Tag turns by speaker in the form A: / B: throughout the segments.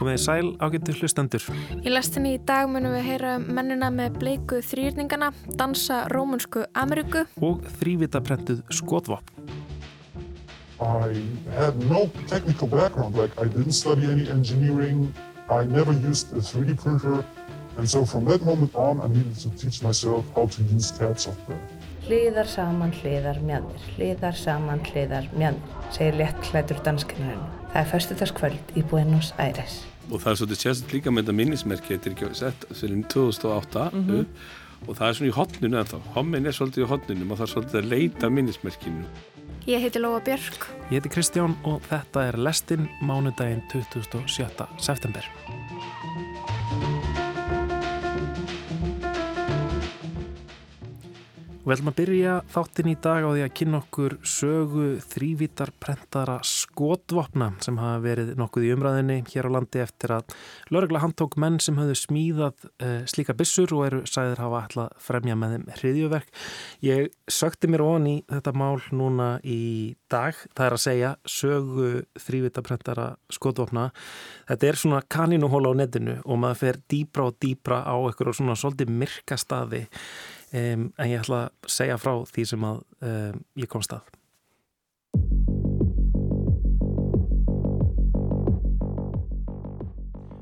A: Komið í sæl ágættu hlustendur.
B: Í lestinni í dag munum við heyra um mennina með bleiku þrýrningana, dansa rómunsku Ameríku
A: og þrývitaprentuð skotvopn.
C: I had no technical background, like I didn't study any engineering, I never used a 3D printer, and so from that moment on I needed to teach myself how to use CAD software.
D: Hliðar saman, hliðar mjöndir, hliðar saman, hliðar mjöndir, segir léttklætur danskennarinn. Það er förstudagskvöld í Buenos Aires.
E: Og það er svolítið sérst líka með þetta minnismerki, þetta er ekki sett fyrir 2008 mm -hmm. og það er svona í hotninu ennþá. Hommin er svolítið í hotninu og það er svolítið að leita minnismerkinu.
B: Ég heiti Lóa Björk.
A: Ég heiti Kristján og þetta er Lestin mánudaginn 27. september. Við ætlum að byrja þáttin í dag á því að kynna okkur sögu þrývítarprentara skotvopna sem hafa verið nokkuð í umræðinni hér á landi eftir að lögregla handtók menn sem hafðu smíðað uh, slíka bissur og eru sæðir hafa alltaf fremja með þeim hriðjuverk. Ég sökti mér von í þetta mál núna í dag, það er að segja sögu þrývítarprentara skotvopna. Þetta er svona kanínuhóla á netinu og maður fer dýbra og dýbra á eitthvað svona svolítið myrka staði um, en ég ætla að segja frá því sem að um, ég komst að.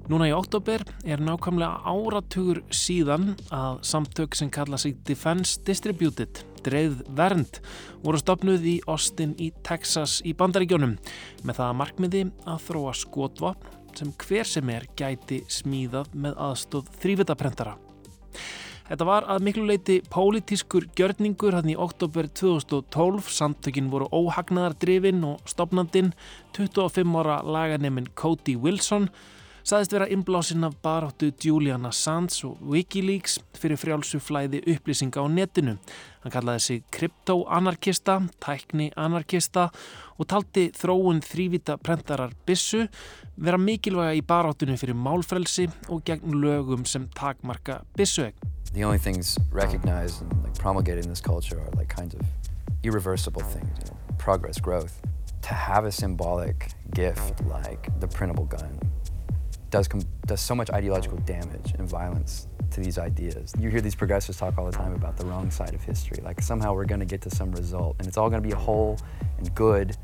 A: Núna í oktober er nákvæmlega áratugur síðan að samtök sem kalla sig Defense Distributed, dreið vernd, voru stopnuð í Austin í Texas í bandaríkjónum með það að markmiði að þróa skotvapn sem hver sem er gæti smíðað með aðstóð þrývitaprentara. Þetta var að miklu leiti pólitískur gjörningur hann í oktober 2012. Samtökin voru óhagnaðardrifin og stopnandin 25 ára laganeminn Cody Wilson saðist vera inblásinn af baráttu Julian Assange og Wikileaks fyrir frjálsuflæði upplýsinga á netinu. Hann kallaði sig kryptoanarkista, tæknianarkista og taldi þróun þrývita prentarar bissu vera mikilvæga í baráttunum fyrir málfrelsi og gegn lögum sem takmarka bissuegn.
F: The only things recognized and like promulgated in this culture are like kinds of irreversible things, you know, progress, growth. To have a symbolic gift like the printable gun does, does so much ideological damage and violence to these ideas. You hear these progressives talk all the time about the wrong side of history, like somehow we're going to get to some result and it's all going to be whole and good.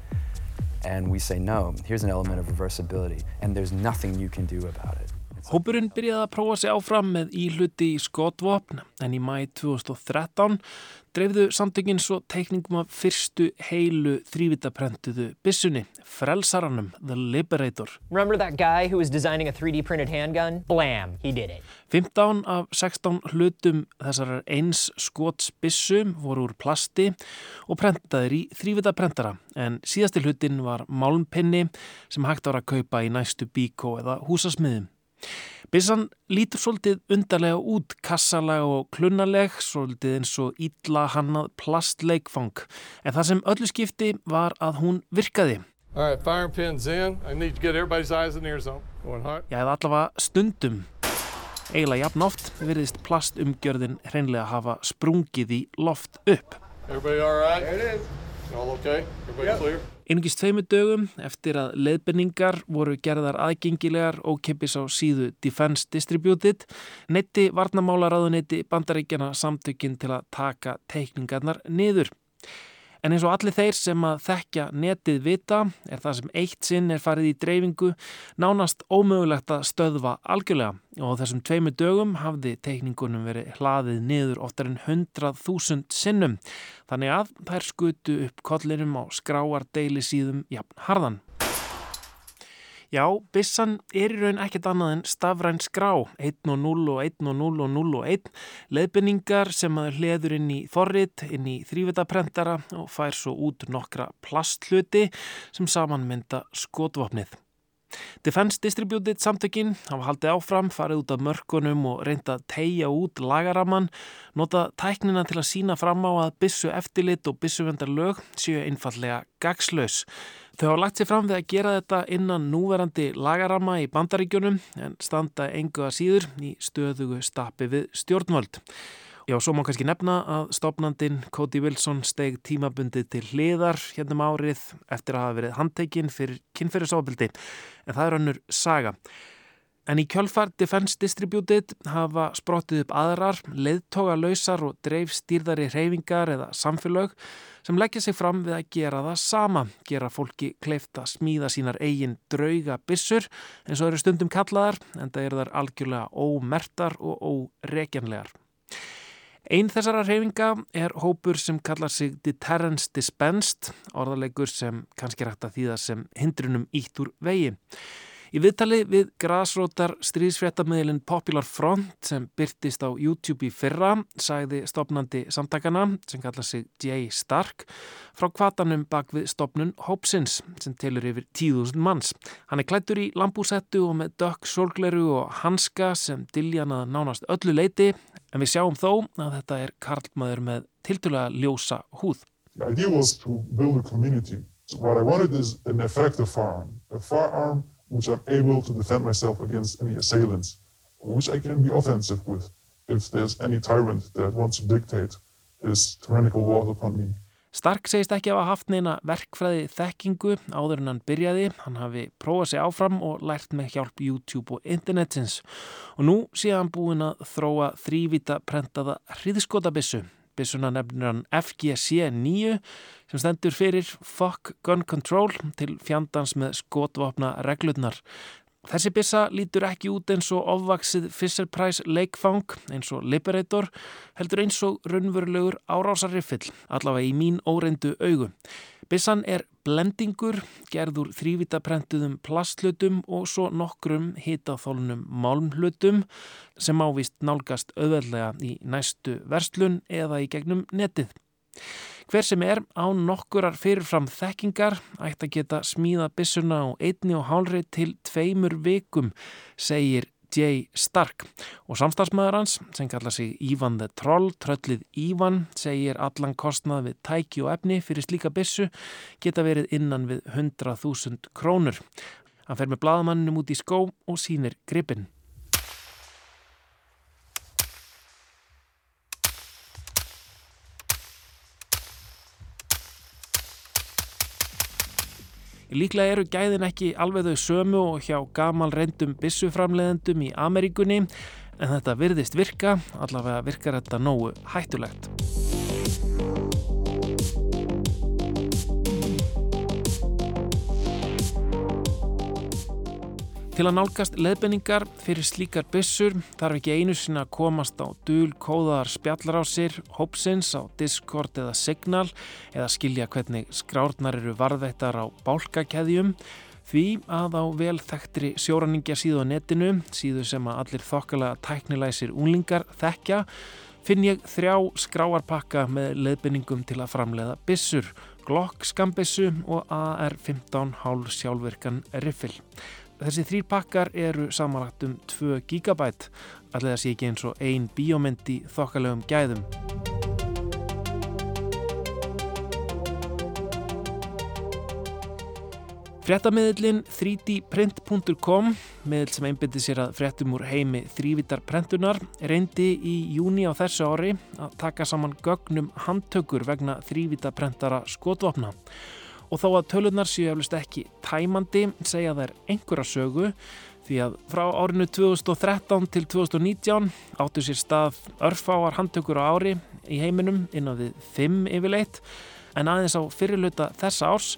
F: And we say, no, here's an element of reversibility, and there's nothing you can do about it.
A: Hópurinn byrjaði að prófa sig áfram með íhluti í skotvopn en í mæ 2013 dreifðu samtökinn svo teikningum af fyrstu heilu þrývitaprentuðu bissunni, frelsaranum, The Liberator.
G: Remember that guy who was designing a 3D printed handgun? Blam, he did it.
A: 15 af 16 hlutum þessar eins skotsbissu voru úr plasti og prentaðir í þrývitaprentara en síðasti hlutin var málmpinni sem hægt var að kaupa í næstu bíkó eða húsasmiðum. Bissan lítur svolítið undarlega út, kassalega og klunnaleg, svolítið eins og ítla hannað plastleikfang. En það sem öllu skipti var að hún virkaði.
H: Right, fire pins in. I need to get everybody's eyes in the ear zone. Going hot.
A: Já, eða allavega stundum. Eiginlega jafn oft virðist plastumgjörðin hreinlega hafa sprungið í loft upp.
H: Everybody all right? There it is. All okay? Everybody yep. clear?
A: Einungist tveimu dögum eftir að leiðbenningar voru gerðar aðgengilegar og keppis á síðu Defense Distributed neytti varnamálaráðuneyti bandaríkjana samtökinn til að taka teikningarnar niður. En eins og allir þeir sem að þekkja netið vita er það sem eitt sinn er farið í dreifingu nánast ómögulegt að stöðva algjörlega og þessum tveimu dögum hafði teikningunum verið hlaðið niður oftar en 100.000 sinnum þannig að þær skutu upp kollinum á skráardeyli síðum jafn harðan. Já, Bissan er í raun ekkert annað en stafræn skrá, 1 og 0 og 1 og 0 og 0 og 1, leðbynningar sem að hliður inn í forrit, inn í þrývitaprentara og fær svo út nokkra plastluti sem samanmynda skotvapnið. Defense Distributed samtökinn hafa haldið áfram, farið út af mörkunum og reynda að tegja út lagaraman, nota tæknina til að sína fram á að bissu eftirlit og bissuvendar lög séu einfallega gagslaus. Þau hafa lagt sér fram við að gera þetta innan núverandi lagarama í bandaríkjunum en standa engu að síður í stöðugu stapi við stjórnvöld. Já, svo má kannski nefna að stopnandin Cody Wilson steg tímabundið til hliðar hérna um árið eftir að hafa verið handtekinn fyrir kynferðisofbildi en það er önnur saga. En í kjölfar Defense Distributed hafa sprottið upp aðrar, leiðtoga lausar og dreif stýrðari reyfingar eða samfélög sem leggja sig fram við að gera það sama, gera fólki kleifta smíða sínar eigin drauga bissur eins og eru stundum kallaðar en það eru þar algjörlega ómertar og óregjanlegar. Einn þessara reyfinga er hópur sem kallar sig Deterrence Dispensed, orðarleikur sem kannski rægt að þýða sem hindrunum ítt úr vegi. Í viðtali við grasrótar stríðsfréttamiðlinn Popular Front sem byrtist á YouTube í fyrra sagði stopnandi samtakana sem kalla sig Jay Stark frá kvatanum bak við stopnun Hopsins sem telur yfir 10.000 manns. Hann er klættur í lambúsettu og með dökk sólgleru og hanska sem diljan að nánast öllu leiti en við sjáum þó að þetta er karlmaður með tildulega ljósa húð.
C: The idea was to build a community. So what I wanted is an effective firearm. A firearm which I'm able to defend myself against any assailants, which I can be offensive with
A: Stark segist ekki að hafa haft neina verkfræði þekkingu áður en hann byrjaði. Hann hafi prófað sig áfram og lært með hjálp YouTube og internetins. Og nú sé hann búin að þróa þrývita prentaða hriðskotabissu Bissuna nefnir hann FGC 9 sem stendur fyrir Fuck Gun Control til fjandans með skotvapna reglurnar. Þessi bissa lítur ekki út eins og ofvaksið Fisher Price leikfang eins og Liberator heldur eins og raunverulegur árásarriffill allavega í mín óreindu augu. Bissan er blendingur, gerður þrývitaprentuðum plastlutum og svo nokkrum hitaþólunum málmlutum sem ávist nálgast auðveldlega í næstu verslun eða í gegnum netið. Hver sem er á nokkurar fyrirfram þekkingar ætti að geta smíða bissuna á einni og hálri til tveimur vikum, segir J. Stark og samstagsmaður hans sem kalla sig Ívan the Troll, tröllið Ívan segir allan kostnað við tæki og efni fyrir slíka bissu geta verið innan við 100.000 krónur. Hann fer með bladamannum út í skó og sínir gripin. Líklega eru gæðin ekki alveg þau sömu og hjá gamal reyndum bissuframleðendum í Ameríkunni en þetta virðist virka, allavega virkar þetta nógu hættulegt. Til að nálgast leðbenningar fyrir slíkar byssur þarf ekki einu sinna að komast á dul kóðaðar spjallarásir, hópsins á Discord eða Signal eða skilja hvernig skrárnar eru varðveittar á bálkakeðjum því að á vel þekktri sjóraningja síðu á netinu, síðu sem að allir þokkalega tæknilæsir úlingar þekkja, finn ég þrjá skráarpakka með leðbenningum til að framleiða byssur, Glock skambissu og AR-15 hálf sjálfvirkan riffil. Þessi þrýr pakkar eru samanlagt um 2 gigabæt, allir það sé ekki eins og ein bíómynd í þokkalegum gæðum. Fréttamiðlinn 3dprint.com, miðl sem einbindi sér að fréttum úr heimi þrývitarprentunar, reyndi í júni á þessu ári að taka saman gögnum handtökur vegna þrývitaprentara skotvapna og þó að tölunar séu eflust ekki tæmandi segja þær einhverja sögu því að frá árinu 2013 til 2019 áttu sér stað örfáar handtökur á ári í heiminum innan við 5 yfirleitt en aðeins á fyrirluta þessa árs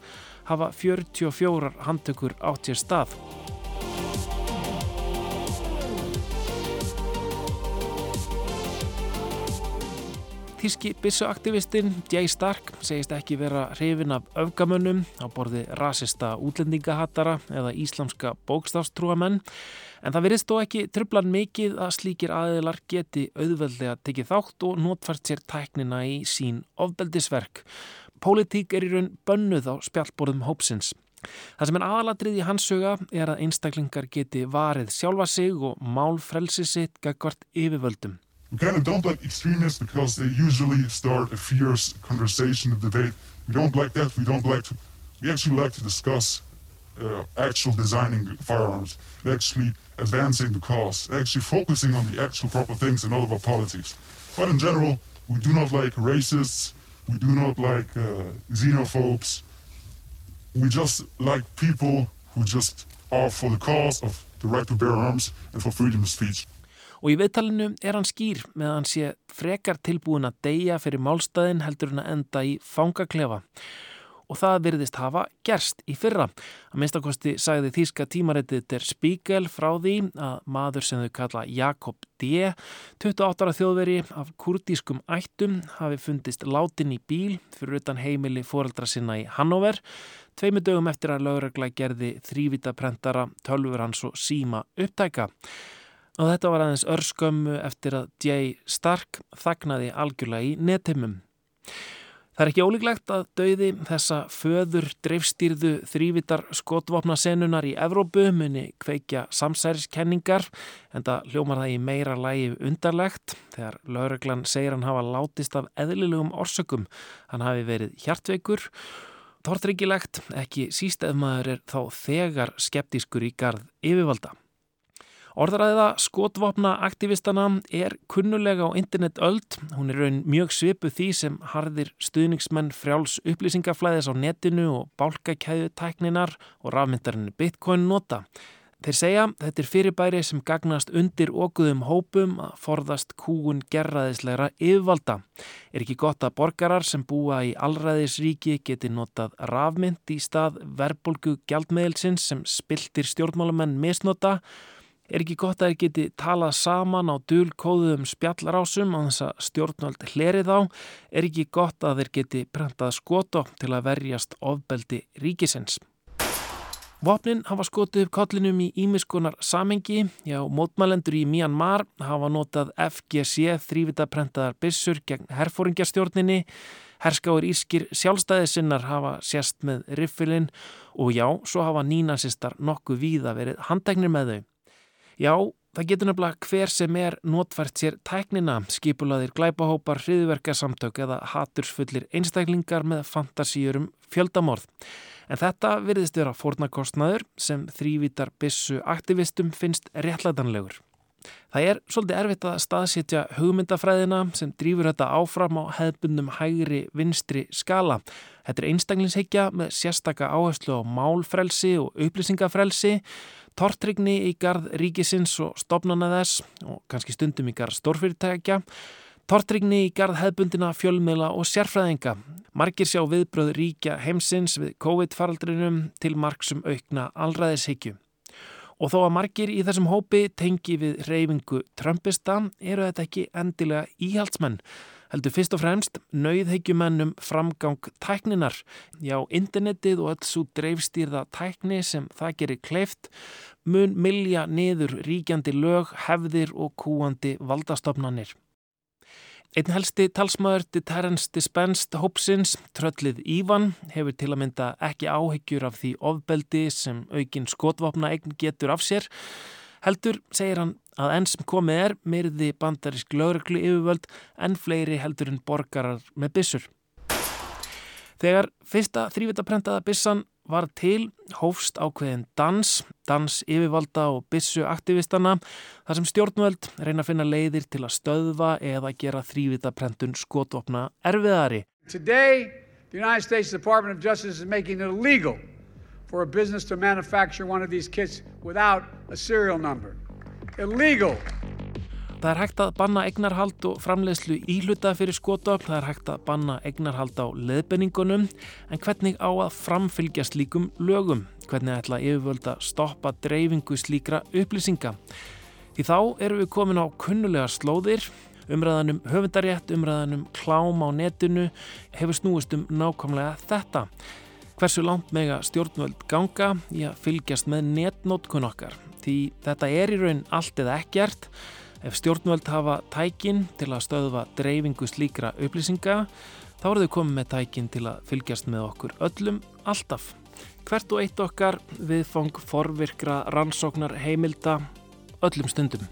A: hafa 44 handtökur átt sér stað. Þíski bissuaktivistinn Jay Stark segist ekki vera hrifin af öfgamönnum á borði rasista útlendingahattara eða íslamska bókstafstrúamenn en það verist þó ekki trublan mikið að slíkir aðeilar geti auðveldlega tekið þátt og notfært sér tæknina í sín ofbeldisverk. Pólitík er í raun bönnuð á spjallborðum hópsins. Það sem er aðalatrið í hans söga er að einstaklingar geti varið sjálfa sig og mál frelsi sitt gagvart yfirvöldum.
C: We kind of don't like extremists because they usually start a fierce conversation, a debate. We don't like that. We don't like to. We actually like to discuss uh, actual designing firearms, actually advancing the cause, actually focusing on the actual proper things and all of our politics. But in general, we do not like racists. We do not like uh, xenophobes. We just like people who just are for the cause of the right to bear arms and for freedom of speech.
A: Og í viðtalinu er hann skýr með að hann sé frekar tilbúin að deyja fyrir málstæðin heldur hann að enda í fangaklefa. Og það virðist hafa gerst í fyrra. Að minnstakosti sagði þýska tímaritið Der Spiegel frá því að maður sem þau kalla Jakob D. 28 ára þjóðveri af kurdískum ættum hafi fundist látin í bíl fyrir utan heimili foreldra sinna í Hannover tveimu dögum eftir að lögregla gerði þrývita prentara, tölfur hans og síma upptæka. Og þetta var aðeins örskömmu eftir að Jay Stark þagnaði algjörlega í netimum. Það er ekki ólíklegt að dauði þessa föður dreifstýrðu þrývitar skotvopna senunar í Evrópu muni kveikja samsæriskenningar en það hljómar það í meira lægi undarlegt þegar lauruglan segir hann hafa látist af eðlilegum orsökum. Hann hafi verið hjartveikur tortryggilegt, ekki síst ef maður er þá þegar skeptískur í garð yfirvalda. Orðræða skotvopna aktivistana er kunnulega á internet öld. Hún er raun mjög svipu því sem harðir stuðningsmenn frjáls upplýsingaflæðis á netinu og bálkakæðu tækninar og rafmyndarinn Bitcoin nota. Þeir segja þetta er fyrirbæri sem gagnast undir okkuðum hópum að forðast kúun gerraðislegra yfirvalda. Er ekki gott að borgarar sem búa í allræðisríki geti notað rafmynd í stað verbolgu gjaldmeðilsins sem spiltir stjórnmálamenn misnota? Er ekki gott að þeir geti talað saman á dulkóðum spjallrásum á þess að stjórnvöld hlerið á? Er ekki gott að þeir geti prentað skoto til að verjast ofbeldi ríkisins? Vopnin hafa skotið upp kollinum í ímiskunar samengi, já, mótmælendur í Myanmar hafa notað FGC þrývitaprentaðar byssur gegn herfóringjastjórninni, herskáir írskir sjálfstæðisinnar hafa sérst með riffilinn og já, svo hafa nínasistar nokkuð víða verið handtegnir með þau. Já, það getur nefnilega hver sem er notfært sér tæknina, skipulaðir glæpahópar, hriðverkasamtök eða hatursfullir einstaklingar með fantasíurum fjöldamorð. En þetta virðist vera fórnarkostnaður sem þrývítar bissu aktivistum finnst réttlætanlegur. Það er svolítið erfitt að staðsitja hugmyndafræðina sem drýfur þetta áfram á hefðbundum hægri vinstri skala. Þetta er einstaklingsheikja með sérstaka áherslu á málfrelsi og upplýsingafrelsi, tortrygni í garð ríkisins og stopnana þess og kannski stundum í garð stórfyrirtækja, Tortrygni í garð hefbundina fjölmiðla og sérfræðinga. Markir sjá viðbröð ríkja heimsins við COVID-faraldrinum til marksum aukna allræðishyggju. Og þó að margir í þessum hópi tengi við reyfingu Trumpista eru þetta ekki endilega íhaldsmenn. Heldur fyrst og fremst nauðhyggjumennum framgang tækninar. Já, internetið og öll svo dreifstýrða tækni sem það gerir kleift mun milja niður ríkjandi lög, hefðir og kúandi valdastofnanir. Einn helsti talsmaður Deterrence Dispensed Hopsins, tröllið Ívan, hefur til að mynda ekki áhyggjur af því ofbeldi sem aukinn skotvapna eign getur af sér. Heldur, segir hann, að enn sem komið er myrði bandarisk lögreglu yfirvöld en fleiri heldur en borgarar með bissur. Þegar fyrsta þrývitaprentaða bissan var til hófst ákveðin dans, dans yfirvalda og bissu aktivistana þar sem stjórnvöld reyna að finna leiðir til að stöðva eða gera þrývitaprentun skotvopna erfiðari.
I: Today, the United States Department of Justice is making it illegal for a business to manufacture one of these kits without a serial number. Illegal!
A: Það er hægt að banna egnarhald og framleiðslu íhluta fyrir skotöfl, það er hægt að banna egnarhald á leðbenningunum, en hvernig á að framfylgja slíkum lögum? Hvernig ætla yfirvöld að stoppa dreifingu slíkra upplýsinga? Því þá eru við komin á kunnulega slóðir, umræðanum höfundarétt, umræðanum klám á netinu, hefur snúist um nákvæmlega þetta. Hversu langt mega stjórnvöld ganga í að fylgjast með netnótkun okkar? Því þetta er í raun allt eða ekkert, Ef stjórnvöld hafa tækin til að stöðva dreifingu slíkra upplýsinga þá eru þau komið með tækin til að fylgjast með okkur öllum alltaf. Hvert og eitt okkar viðfang forvirkra rannsóknar heimilda öllum stundum.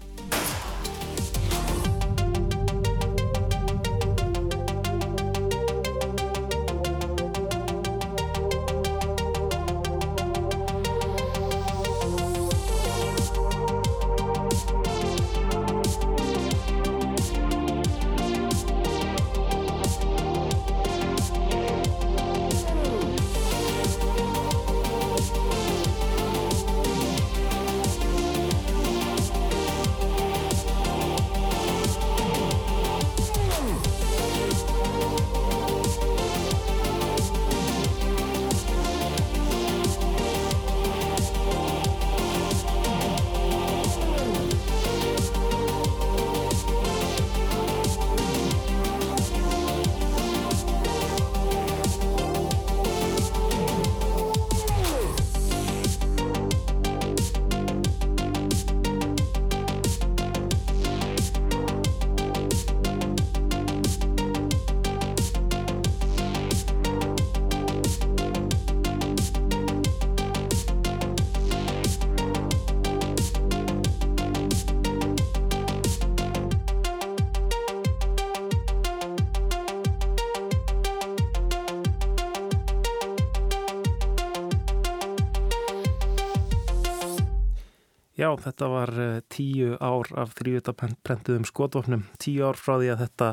A: Já, þetta var uh, tíu ár af þrjúðaprentuðum skotvopnum, tíu ár frá því að þetta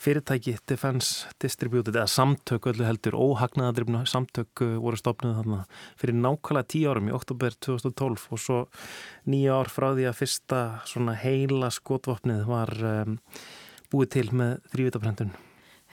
A: fyrirtæki Defense Distributed, eða samtök öllu heldur, óhagnaðadrifna samtök uh, voru stopnið þarna fyrir nákvæmlega tíu árum í oktober 2012 og svo nýju ár frá því að fyrsta svona heila skotvopnið var um, búið til með þrjúðaprentun.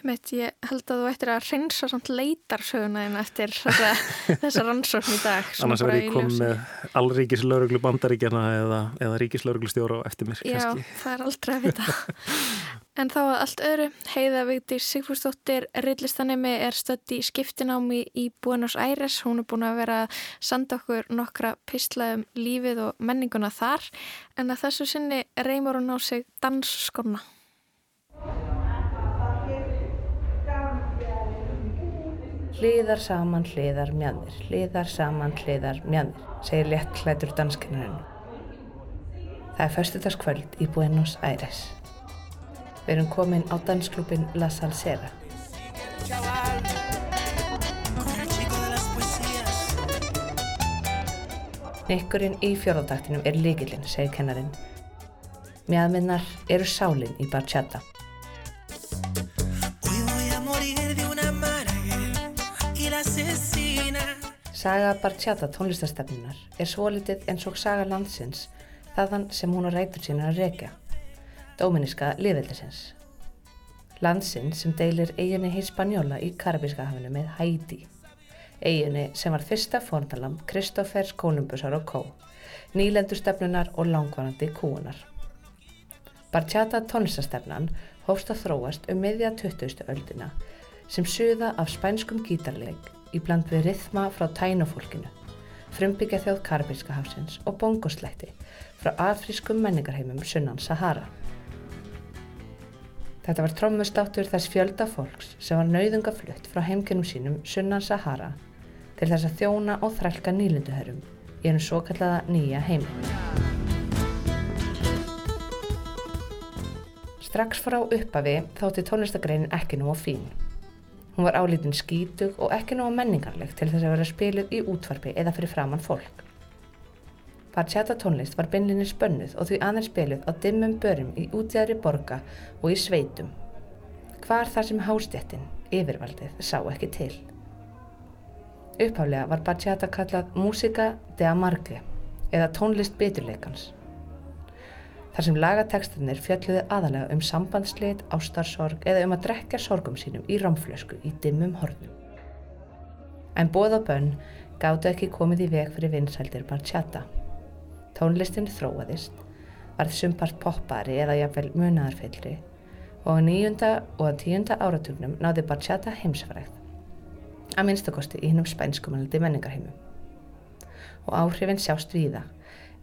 B: Mitt, ég held að þú ættir að reynsa samt leitarsöguna en eftir þessa, þessa rannsókn í dag.
A: Annars verður ég komið með allríkis lauruglu bandaríkjana eða, eða ríkis lauruglu stjóra eftir mér.
B: Já, kannski. það er aldrei að vita. en þá að allt öðru, heiða Vigdís Sigfúrsdóttir, reillistanemi er stödd í skiptinámi í Buenos Aires. Hún er búin að vera að sanda okkur nokkra pislaðum lífið og menninguna þar en að þessu sinni reymur hún á sig dansskona.
D: Hliðar saman, hliðar mjöndir, hliðar saman, hliðar mjöndir, segir létt hlætur danskennarinn. Það er förstudagskvöld í Buenos Aires. Við erum komin á dansklubin La Salsera. Nikkurinn í fjórðardaktinum er líkilinn, segir kennarinn. Mjadminnar eru sálinn í Barchata. Saga Barchata tónlistarstefnunar er svolítið eins og saga landsins þaðan sem hún á rætur sína að rekja, dóminiska liðveldisins. Landsin sem deilir eiginni Hispaniola í Karabíska hafinu með Haiti, eiginni sem var fyrsta fórnalam Kristófers Kolumbusar og Kó, nýlendustefnunar og langvarandi kúunar. Barchata tónlistarstefnan hófst að þróast um miðja 20. öldina sem suða af spænskum gítarleik í bland við rithma frá tænofólkinu, frumbyggja þjóð Karabíska hafsins og bongoslætti frá afrískum menningarheimum sunnan Sahara. Þetta var trommustáttur þess fjölda fólks sem var nauðungaflutt frá heimkennum sínum sunnan Sahara til þess að þjóna og þrælka nýlinduherrum í ennum svo kallaða nýja heiminn. Strax frá uppafi þótti tónlistagreinin ekki nú á fín. Hún var álítinn skítug og ekki ná menningarleg til þess að vera spiluð í útvarpi eða fyrir framann fólk. Bachata tónlist var beinlinni spönnuð og því aðeins spiluð á dimmum börum í útjæðri borga og í sveitum. Hvar þar sem hástjettin, yfirvaldið, sá ekki til. Upphálega var Bachata kallað Músika de Amargue eða tónlist beturleikans þar sem lagatekstinir fjalluði aðalega um sambandslit, ástarsorg eða um að drekja sorgum sínum í rámflösku í dimmum hornum. En bóð og bönn gáttu ekki komið í veg fyrir vinsældir Barchata. Tónlistin þróaðist, varð sumpart poppari eða jafnvel munaðarfyllri og á nýjunda og á tíunda áratugnum náði Barchata heimsfræð, að minnstakosti í hinnum spænskumaldi menningarheimum. Og áhrifin sjást víða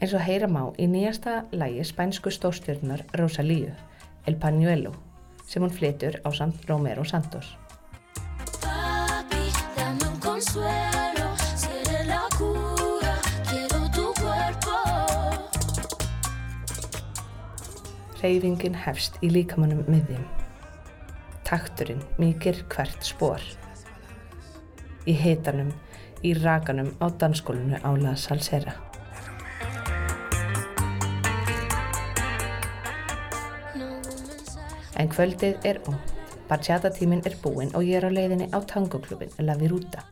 D: eins og heyra má í nýjasta lægi spænsku stórstjörnar Rosalíu, El Pañuelo, sem hún flytur á samt Romero Santos. Reyfingin hefst í líkamannum miðjum. Takturinn mýkir hvert spór. Í hitanum, í rakanum á dansskólinu á La Salsera. En kvöldið er ónt, Barchata tíminn er búinn og ég er á leiðinni á tangoklubin La Viruta.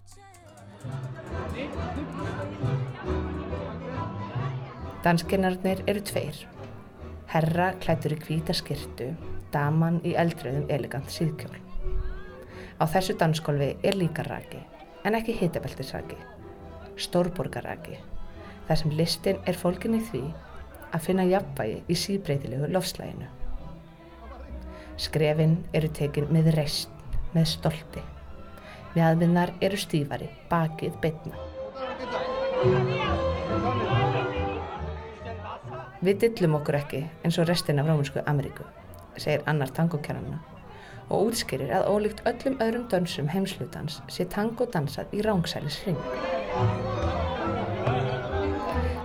D: Danskinnarnir eru tveir. Herra klættur í hvíta skirtu, daman í eldröðum elegant síðkjól. Á þessu dansskólfi er líka raki, en ekki hitabeltisraki, stórborgarraki, þar sem listin er fólkinni því að finna jafnvægi í síbreytilegu lofslæginu. Skrefin eru tekin með reist, með stolti. Mjadminnar eru stífari, bakið beitna. Við dillum okkur ekki eins og restin af Rómunsku Ameríku, segir annar tangokernarna og útskýrir að ólíkt öllum öðrum dönsum heimslutans sé tango dansað í rángsælis hring.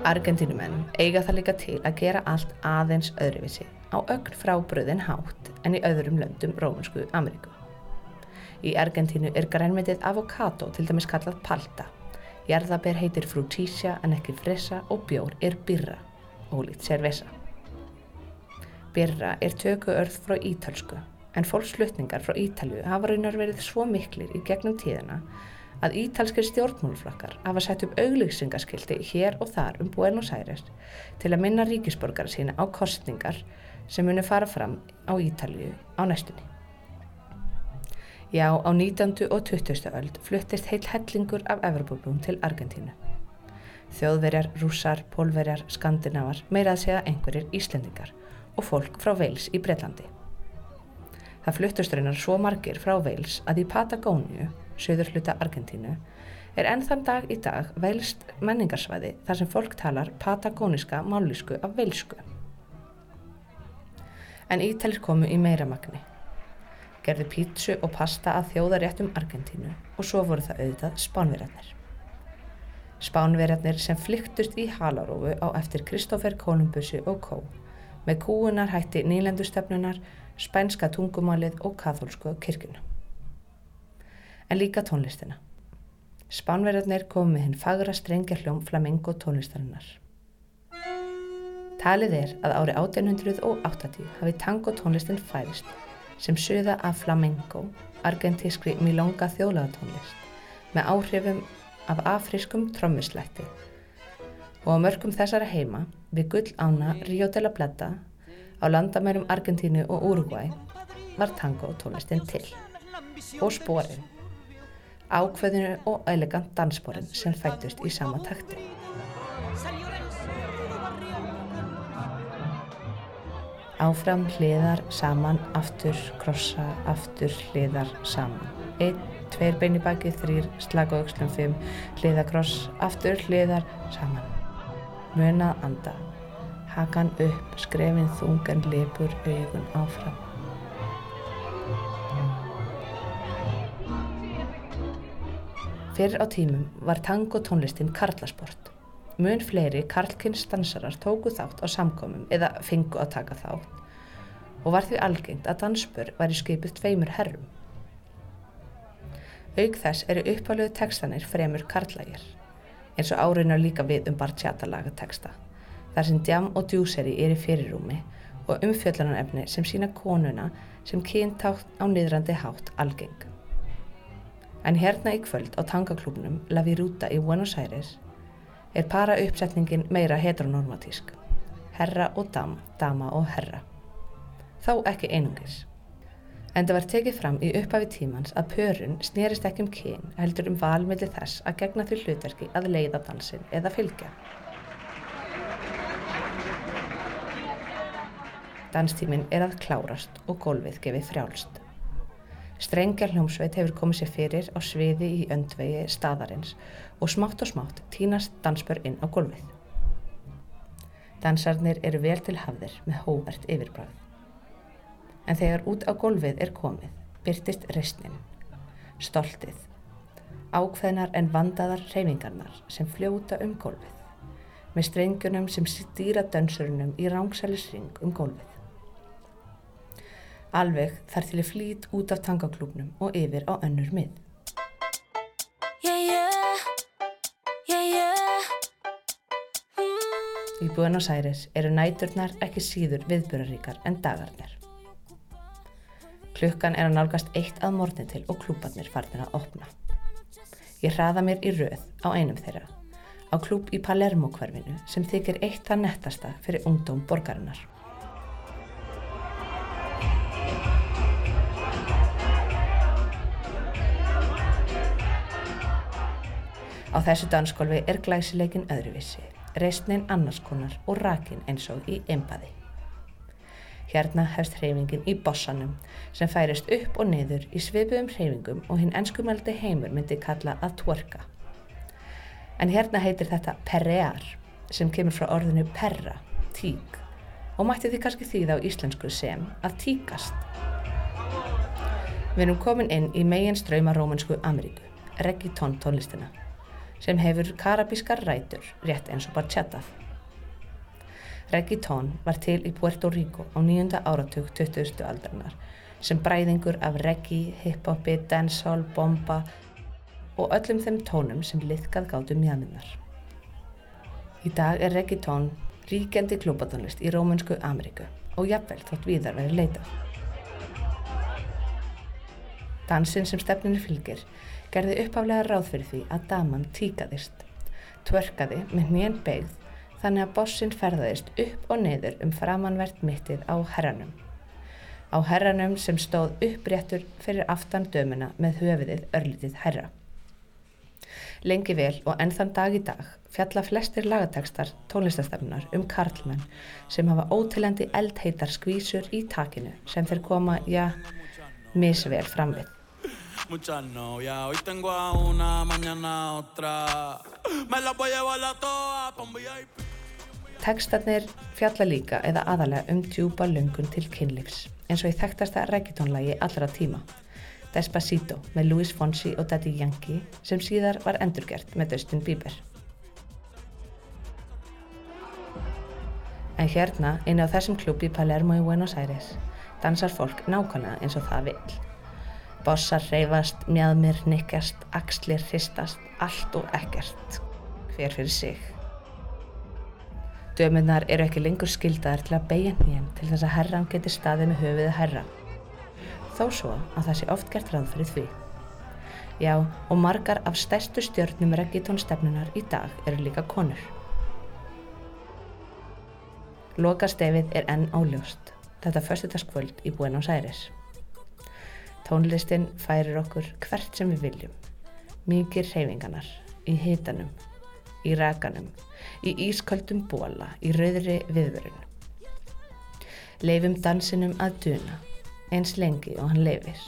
D: Argentínumenn eiga það líka til að gera allt aðeins öðruvísi á ögn frábröðin hátt en í öðrum löndum Rómunsku Ameríku. Í Argentínu er grænmetið avokado til dæmis kallað palta, jarðaber heitir fruttísja en ekki fressa og bjór er birra. ólíkt cerveza. Birra er töku örð frá ítalsku en fólksflutningar frá Ítalju hafa raunar verið svo miklir í gegnum tíðina að ítalskir stjórnmálflokkar hafa sett upp auglýsingaskildi hér og þar um Buenos Aires til að minna ríkisborgara sína á kostningar sem muni fara fram á Ítalju á næstunni. Já, á 19. og 20. öld fluttist heil hellingur af Evropabúm til Argentínu. Þjóðverjar, rússar, pólverjar, skandinavar, meirað segja einhverjir Íslendingar og fólk frá Veils í Breitlandi. Það fluttust raunar svo margir frá Veils að í Patagóniu, söður hluta Argentínu, er enn þann dag í dag veilst menningarsvæði þar sem fólk talar patagóniska mállísku af veilsku. En Ítalir komu í meira magni. Gerðu pítsu og pasta að þjóðaréttum Argentínu og svo voru það auðvitað spánverjarnir. Spánverjarnir sem flyktust í halarófu á eftir Kristófer Kolumbussi og Kó með kúunar hætti nýlendustefnunar, spænska tungumálið og katholsku kirkuna. En líka tónlistina. Spánverðarnir komu með hinn fagra strengjarhljóm flamengo tónlistarinnar. Talið er að ári 1880 hafi tango tónlistin færist sem söða af flamengo, argentískri milonga þjólaðatónlist með áhrifum af afriskum trommuslætti. Og á mörgum þessara heima við gull ána Rio de la Plata á landamærum Argentínu og Uruguay var tango tónlistin til. Og spórin ákveðinu og elegant dansspórin sem fættust í sama takti. Áfram hliðar saman, aftur, krossa, aftur, hliðar saman. Einn, tveir bein í baki, þrýr, slag og aukslum, fimm, hliðakross, aftur, hliðar, saman. Munað anda. Hakan upp, skrefin þungan, lipur, augun áfram. Fyrir á tímum var tango tónlistin karlasport. Mun fleiri karlkynns dansarar tóku þátt á samkomum eða fengu að taka þátt og var því algengt að dansbör var í skipið tveimur herrum. Aug þess eru uppáluðu tekstanir fremur karlægir, eins og áriðnar líka við um bartjata lagateksta, þar sem djam og djúseri er í fyrirrúmi og umfjöllunarefni sem sína konuna sem kyntátt á niðrandi hátt algeng. En hérna í kvöld á tangaklúbnum La Viruta í Buenos Aires er para uppsetningin meira heteronormatísk. Herra og dam, dama og herra. Þó ekki einungis. En það var tekið fram í upphafi tímans að pörun snýrist ekki um kyn heldur um valmiðli þess að gegna því hlutverki að leiða dansin eða fylgja. Danstímin er að klárast og gólfið gefið frjálst. Strengjarhljómsveit hefur komið sér fyrir á sviði í öndvegi staðarins og smátt og smátt tínast dansbör inn á gólfið. Dansarnir eru vel til hafðir með hóvert yfirbræð. En þegar út á gólfið er komið, byrtist reysnin, stoltið, ákveðnar en vandaðar reyfingarnar sem fljóta um gólfið, með strengjunum sem stýra dansurinnum í rángsælisring um gólfið. Alveg þar til ég flýt út af tangaklúpnum og yfir á önnur mið.
J: Yeah, yeah. Yeah, yeah.
D: Í Buenos Aires eru næturnar ekki síður viðbjörnaríkar en dagarnir. Klukkan er að nálgast eitt að morgni til og klúparnir farnir að opna. Ég hraða mér í röð á einum þeirra, á klúp í Palermo hverfinu sem þykir eitt að nettasta fyrir ungdóm borgarinnar. Á þessu dansgólfi er glæsileikin öðruvissi, reysnin annarskonar og rakin eins og í empaði. Hérna hefst hreyfingin í bossanum sem færist upp og niður í svipuðum hreyfingum og hinn ennskumaldi heimur myndi kalla að tvorka. En hérna heitir þetta perrear sem kemur frá orðinu perra, tík og mætti því kannski þýða á íslensku sem að tíkast. Við erum komin inn í megin ströyma Rómansku Ameríku, reggaeton tónlistina sem hefur karabískar rætur rétt eins og bachata. Reggaeton var til í Puerto Rico á nýjunda áratug 20. aldarinnar sem bræðingur af reggae, hip-hopi, dancehall, bomba og öllum þeim tónum sem liðkað gáttu mjöðminnar. Í dag er reggaeton ríkjandi klúbatónlist í Rómunsku Ameríku og jafnvel þótt viðar verið leitað. Dansinn sem stefninu fylgir gerði uppaflega ráð fyrir því að daman tíkaðist, tvörkaði með nýjan beigð þannig að bossinn ferðaðist upp og niður um framanvert mittið á herranum. Á herranum sem stóð uppréttur fyrir aftan dömuna með höfiðið örlitið herra. Lengi vel og ennþann dag í dag fjalla flestir lagatekstar tónlistastefnunar um karlmenn sem hafa ótilendi eldheitar skvísur í takinu sem þeir koma, já, misvel fram við.
K: Muchas novias, hoy tengo a una, mañana a otra. Me las voy a llevar a todas pa' un VIP.
D: Tekstarnir fjalla líka eða aðalega um djúpa lungun til kynlífs eins og í þekktasta reggaetonlagi allra tíma. Despacito með Luis Fonsi og Daddy Yankee sem síðar var endurgert með Dustin Bieber. En hérna, inn á þessum klúb í Palermo í Buenos Aires, dansar fólk nákvæmlega eins og það vill. Bossar reyfast, mjadmir, nikkast, axlir, hristast, allt og ekkert. Hver fyrir sig. Dömunar eru ekki lengur skildaðar til að beigja hnýjan til þess að herran geti staðið með höfuðið herra. Þó svo að það sé oft gert ráð fyrir því. Já, og margar af stærstu stjórnum reggitónstefnunar í dag eru líka konur. Lokastefið er enn óljóst, þetta förstutaskvöld í Buenos Aires. Tónlistin færir okkur hvert sem við viljum. Mikið reyfinganar, í hitanum, í rakanum, í ísköldum bóla, í rauðri viðvörun. Leifum dansinum að duna, eins lengi og hann leifir.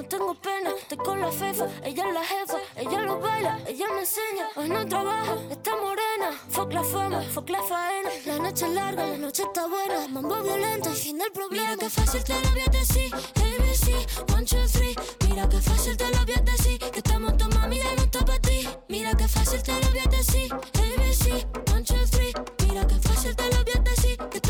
J: No tengo pena, estoy con la fefa, ella es la jefa, ella lo baila, ella me enseña, hoy no trabaja, está morena, fuck la fama, fuck la faena, la noche es larga, la noche está buena, mambo violento y fin del problema, mira que fácil te lo voy a decir, ABC, one, two, three, mira que fácil te lo voy a decir, que estamos tu mami ya no está para ti, mira que fácil te lo voy a decir, ABC, one, two, three, mira que fácil te lo voy a decir, que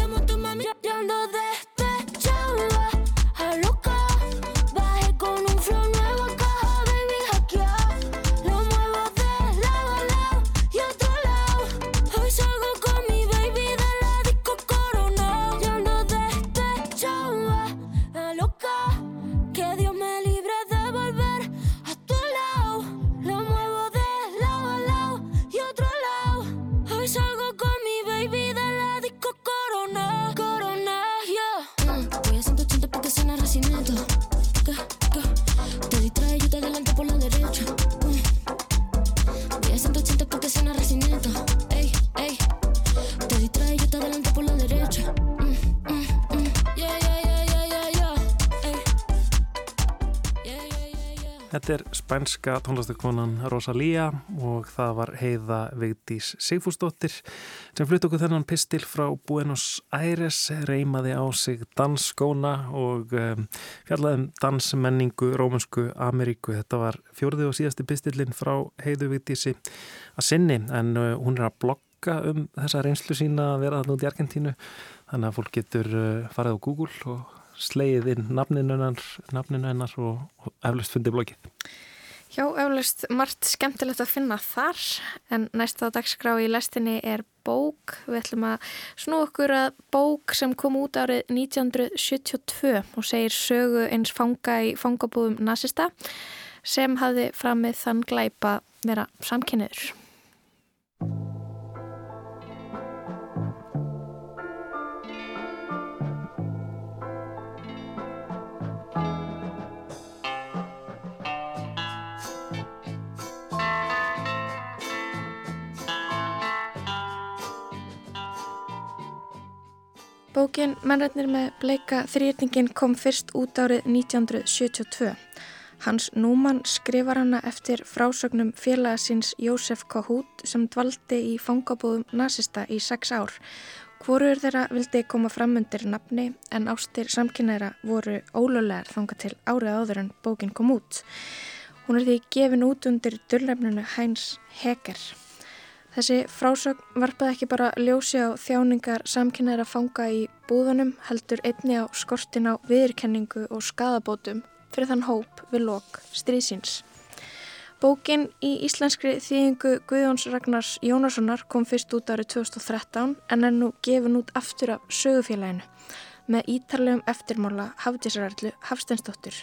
A: spænska tónlistakonan Rosalía og það var heiða Vigdís Sigfúsdóttir sem flutt okkur þennan pistil frá Buenos Aires, reymaði á sig dansskóna og fjallaði um dansmenningu Rómansku Ameríku. Þetta var fjórði og síðasti pistilinn frá heiðu Vigdísi að sinni en uh, hún er að blogga um þessa reynslu sína að vera alltaf út í Argentínu þannig að fólk getur uh, farið á Google og slegið inn nafninu hennar, og eflust fundið blogið.
B: Já, eflaust margt skemmtilegt að finna þar en næsta dagskrá í lestinni er bók. Við ætlum að snú okkur að bók sem kom út árið 1972 og segir sögu eins fanga í fangabúðum nazista sem hafði framið þann glæpa vera samkynniður. Bókin Mennrætnir með bleika þrýrningin kom fyrst út árið 1972. Hans Núman skrifar hana eftir frásögnum félagasins Jósef Kahút sem dvaldi í fangabóðum nazista í sex ár. Hvorur þeirra vildi koma fram undir nafni en ástir samkynæra voru ólöglegar þanga til árið áður en bókin kom út. Hún er því gefin út undir dörrlefnunu Hæns Heger. Þessi frásögn varpaði ekki bara ljósi á þjáningar samkynæra fanga í búðunum heldur einni á skortin á viðurkenningu og skadabótum fyrir þann hóp við lok stríðsins. Bókin í íslenskri þýðingu Guðjóns Ragnars Jónassonar kom fyrst út árið 2013 en er nú gefin út aftur af sögufélaginu með ítarlegum eftirmála Hafdísararlu Hafsteinsdóttur.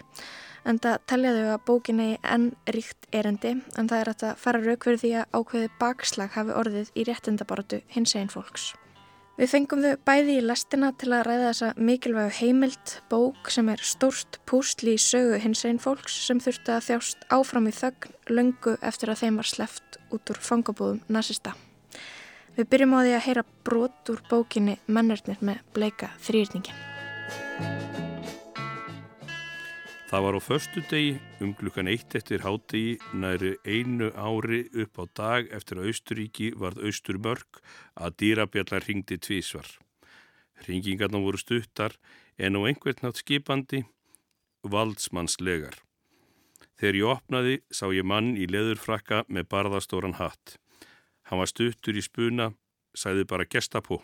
B: En það teljaðu að bókin eigi enn ríkt erendi en það er að það fara rauk fyrir því að ákveði bakslag hafi orðið í réttindabaratu hins einn fólks. Við fengum þau bæði í lestina til að ræða þessa mikilvægu heimild bók sem er stórst pústli í sögu hins einn fólks sem þurfti að þjást áfram í þögn löngu eftir að þeim var sleft út úr fangabúðum nazista. Við byrjum á því að heyra brot úr bókinni Mennernir með bleika þrýrningin.
E: Það var á förstu degi um klukkan eitt eftir hádegi næri einu ári upp á dag eftir að Austuríki varð Austur mörg að dýrabjallar ringdi tvísvar. Ringingarna voru stuttar en á einhvern nátt skipandi valdsmannslegar. Þegar ég opnaði sá ég mann í leðurfrakka með barðastóran hatt. Hann var stuttur í spuna, sæði bara gestapó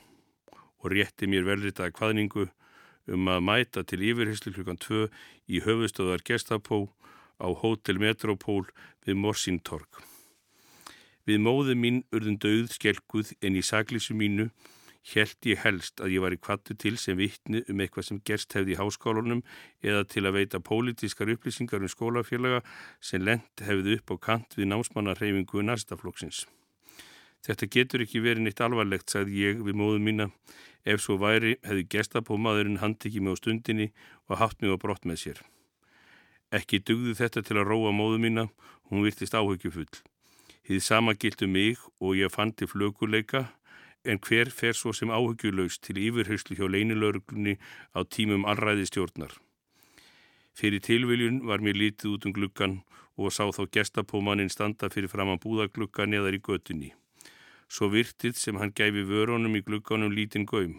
E: og rétti mér velritaði kvaðningu um að mæta til yfirheyslu klukkan 2 í höfustöðar Gestapó á Hotel Metropól við Morsíntorg. Við móðu mín urðun döð skelguð en í saglísu mínu held ég helst að ég var í kvattu til sem vittni um eitthvað sem gerst hefði í háskólanum eða til að veita pólitískar upplýsingar um skólafélaga sem lent hefði upp á kant við námsmannarhefingu næstaflokksins. Þetta getur ekki verið neitt alvarlegt, sagði ég við móðu mína. Ef svo væri, hefði gestapómaðurinn handtikið mig á stundinni og haft mig á brott með sér. Ekki dugði þetta til að róa móðu mína, hún virtist áhyggjufull. Þið sama gildu mig og ég fann til flökuleika, en hver fer svo sem áhyggjulegs til yfirhauslu hjá leinilöruglunni á tímum allræði stjórnar. Fyrir tilviljun var mér lítið út um gluggan og sá þá gestapómaninn standa fyrir fram að búðaglugga neðar í götunni svo virtið sem hann gæfi vörunum í glugganum lítinn gaum.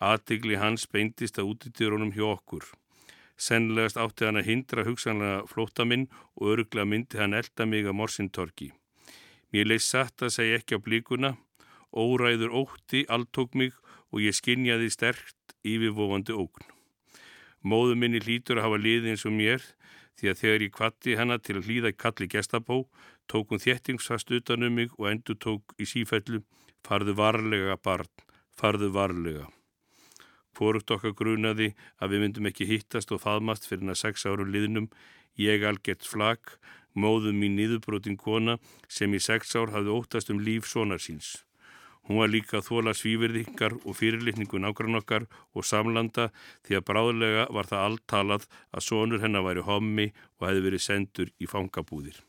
E: Aðtegli hans beintist að útidýrunum hjá okkur. Sennilegast átti hann að hindra hugsanlega flótaminn og öruglega myndi hann elda mig að morsintorki. Mér leist satt að segja ekki á blíkuna, óræður ótti alltók mig og ég skinjaði sterkt yfirvofandi ógn. Móðu minni hlítur að hafa liði eins og mér því að þegar ég kvatti hana til að hlýða kalli gestabó tók hún þéttingsfast utanum mig og endur tók í sífellu farðu varlega barn, farðu varlega. Hvorugt okkar grunaði að við myndum ekki hittast og faðmast fyrir hana sex áru liðnum, ég algett flag, móðum mín niðurbrotin kona sem í sex ár hafði óttast um líf sonar síns. Hún var líka að þóla svíverðingar og fyrirlitningu nákvæmn okkar og samlanda því að bráðlega var það allt talað að sonur hennar væri hommi og hefði verið sendur í fangabúðir.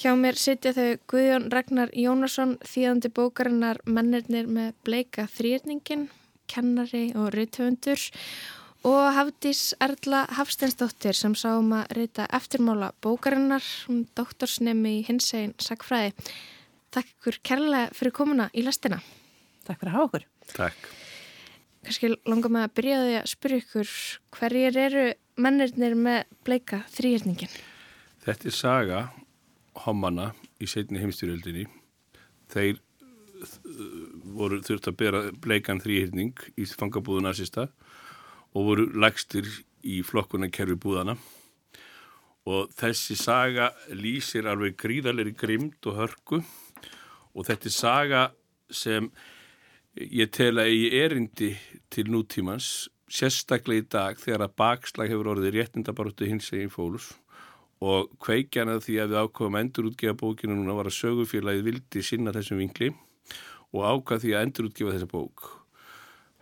B: Hjá mér sitja þau Guðjón Ragnar Jónasson, þýðandi bókarinnar Mennirnir með bleika þrýrningin, kennari og reythöfundur og Hafdís Erla Hafsteinsdóttir sem sáum að reyta eftirmála bókarinnar, hún doktorsnemi í hinsegin sagfræði. Takk ykkur kærlega fyrir komuna í lastina.
L: Takk fyrir að hafa okkur.
E: Takk.
B: Kanski langar með að byrja því að spyrja ykkur hverjir eru mennirnir með bleika þrýrningin?
E: Þetta er saga homana í setni heimstyrjöldinni. Þeir voru þurft að bera bleikan þrýhyrning í fangabúðu nazista og voru lægstir í flokkuna kerfi búðana og þessi saga lýsir alveg gríðalegri grimd og hörku. Og þetta er saga sem ég tel að ég erindi til nútímans sérstaklega í dag þegar að bakslag hefur orðið réttindabaróttu hins eginn fólus og kveikjana því að við ákvaðum að endurútgefa bókinu núna var að sögufélagið vildi sinna þessum vinkli og ákvað því að endurútgefa þessa bók.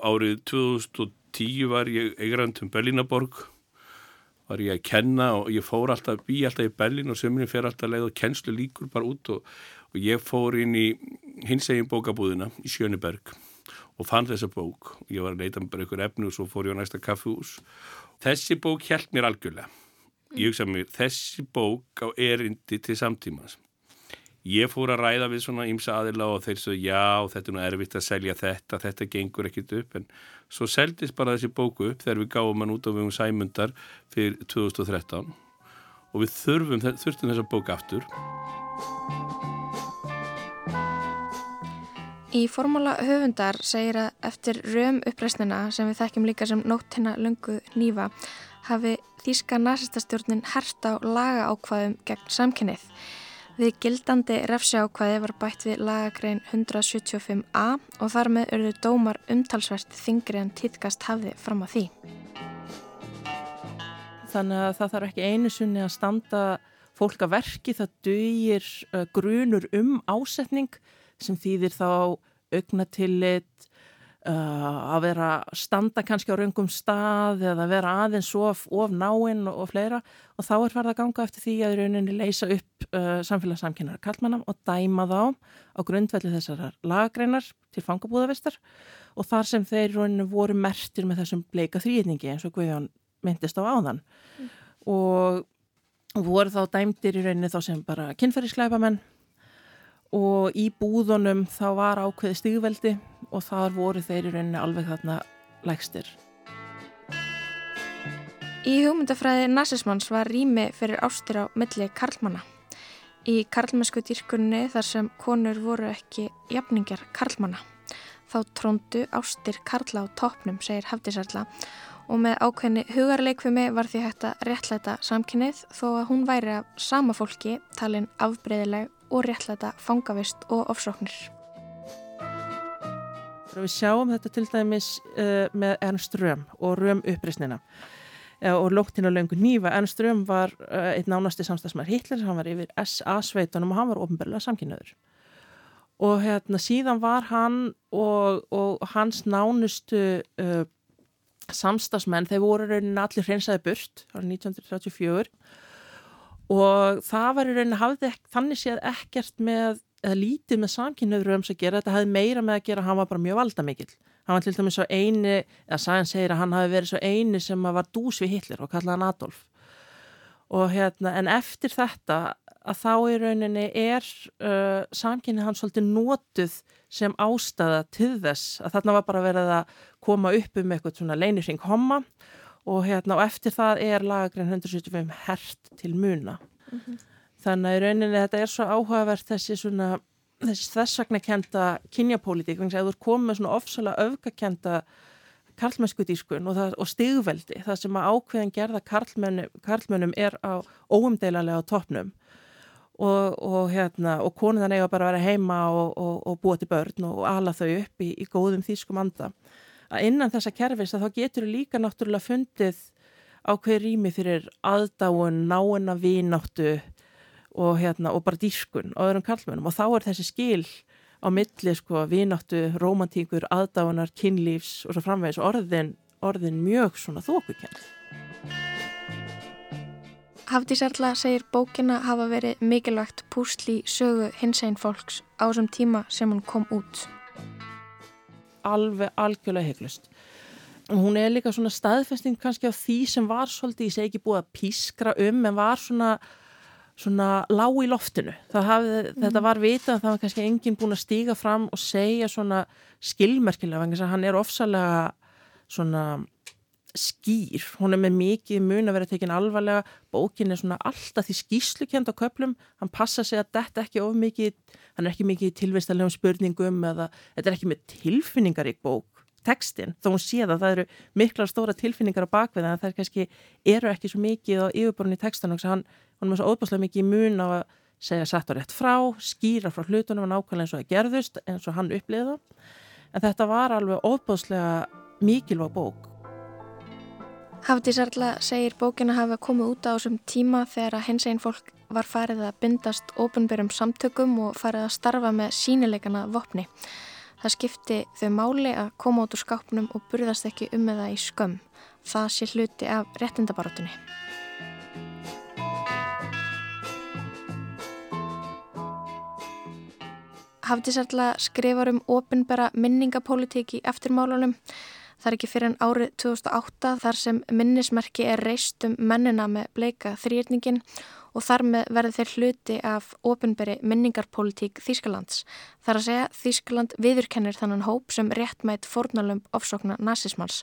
E: Árið 2010 var ég eigrandum Berlínaborg, var ég að kenna og ég fór alltaf, bí alltaf í Berlín og sömurinn fer alltaf leið og kennslu líkur bara út og, og ég fór inn í hins eginn bókabúðina í Sjöneberg og fann þessa bók. Ég var að leita með bara ykkur efnu og svo fór ég á næsta kaffehús. Þessi bók held mér algjörlega ég hugsa mér, þessi bók á erindi til samtímas ég fór að ræða við svona ímsa aðila og þeir svo já, þetta er nú erfitt að selja þetta þetta gengur ekkit upp. En svo seldist bara þessi bóku upp þegar við gáum hann út á vegum sæmundar fyrir 2013 og við þurfum, þurftum þessa bók aftur
B: Í formúla höfundar segir að eftir röm uppreysnina sem við þekkjum líka sem nótt hennar lungu nýfa hafi þýska nazistastjórnin hert á laga ákvaðum gegn samkynnið. Við gildandi refsjákvæði var bætt við lagagrein 175a og þar með örðu dómar umtalsvert þingri en týðkast hafði fram að því.
L: Þannig að það þarf ekki einu sunni að standa fólk að verki, það dögir uh, grunur um ásetning sem þýðir þá augnatillit, uh, að vera standa kannski á raungum stað eða vera aðeins of, of náinn og, og fleira. Og þá er farið að ganga eftir því að rauninni leysa upp uh, samfélagssamkynnar kallmannam og dæma þá á grundvelli þessar lagreinar til fangabúðavistar. Og þar sem þeir rauninni voru mertir með þessum bleika þrýðningi eins og Guðjón myndist á áðan. Mm. og voru þá dæmdir í rauninni þá sem bara kynferðiskleipamenn og í búðunum þá var ákveði stígveldi og þar voru þeir í rauninni alveg þarna lægstir.
B: Í hugmyndafræði nazismans var rými fyrir ástir á milli karlmanna. Í karlmennsku dýrkunni þar sem konur voru ekki jafningar karlmanna. Þá tróndu ástir karla á toppnum, segir Hafdísarla og með ákveðni hugarleikfumi var því hægt að réttlæta samkynnið þó að hún væri af sama fólki talin afbreyðileg og réttlæta fangavist og ofsóknir.
L: Við sjáum þetta til dæmis uh, með Ernst Röhm og Röhm uppreysnina uh, og lóktinn á löngu nýfa. Ernst Röhm var uh, einn nánasti samstagsmar Hitler, hann var yfir SA-sveitunum og hann var ofnbörlega samkynnaður. Og hérna síðan var hann og, og hans nánustu samstagsmenn, þeir voru allir hreinsaði burt árið 1934 og það var í rauninni hafði þannig séð ekkert með eða lítið með samkynniður um að gera. Þetta hefði meira með að gera, hann var bara mjög valda mikill hann var til dæmis svo eini eða Sagan segir að hann hafi verið svo eini sem var dús við Hitler og kallaði hann Adolf. Og hérna en eftir þetta að þá í rauninni er uh, samkynni hann svolítið nótuð sem ástæða til þess að þarna var bara verið að koma upp um eitthvað svona leinirring homma og hérna og eftir það er lagagrein 175 hert til muna. Mm -hmm. þannig að í rauninni þetta er svo áhugavert þessi svona þessi þessakna kenda kynjapolítik þannig að þú er komið svona ofsalega öfgakenda karlmennsku dískun og, og stigveldi það sem að ákveðin gerða karlmennum, karlmennum er á óumdeilarlega á toppnum. Og, og, hérna, og konuðan eiga bara að vera heima og, og búa til börn og ala þau upp í, í góðum þýskum anda að innan þessa kerfis að þá getur líka náttúrulega fundið á hver rými fyrir aðdáun, náina vínáttu og, hérna, og bara dískun á öðrum karlmennum og þá er þessi skil á milli sko vínáttu, romantíkur, aðdáunar, kynlífs og svo framvegis orðin, orðin mjög svona þókukend.
B: Hafdís Erla segir bókina hafa verið mikilvægt púsli sögu hins einn fólks á þessum tíma sem hún kom út.
L: Alveg algjörlega heiklust. Hún er líka svona staðfesting kannski á því sem var svolítið, ég segi ekki búið að pískra um, en var svona, svona lág í loftinu. Hafði, mm. Þetta var vitað að það var kannski enginn búin að stíga fram og segja svona skilmerkilega, vegna þess að hann er ofsalega svona skýr, hún er með mikið mun að vera tekin alvarlega, bókin er svona alltaf því skýslukend á köplum hann passa sig að þetta ekki of mikið hann er ekki mikið tilvistalegum spurningum eða þetta er ekki með tilfinningar í bók tekstin, þó hún sé það. Það eru mikla stóra tilfinningar á bakvið en það er kannski, eru ekki svo mikið á yfirborðin í tekstan og hann, hann er svo óbúslega mikið mun á að segja satt og rétt frá, skýra frá hlutunum og nákvæmlega eins og það gerðust eins og hann uppliða en þetta var alveg óbúslega mikilvæg bók
B: Hafdís Erla segir bókina hafa komið út á þessum tíma þegar að hins einn fólk var farið að bindast ofinbjörgum samtökum og farið að starfa með sínileikana vopni. Það skipti þau máli að koma út úr skápnum og burðast ekki um með það í skömm. Það sé hluti af réttindabarátunni. Hafdís Erla skrifar um ofinbjörga minningapolítik í eftirmálunum. Það er ekki fyrir en árið 2008 þar sem minnismerki er reist um mennina með bleika þrýrningin og þar með verður þeir hluti af ofinberi minningarpolítík Þýskalands. Það er að segja Þýskaland viðurkennir þannan hóp sem réttmætt fornalömp ofsókna nazismans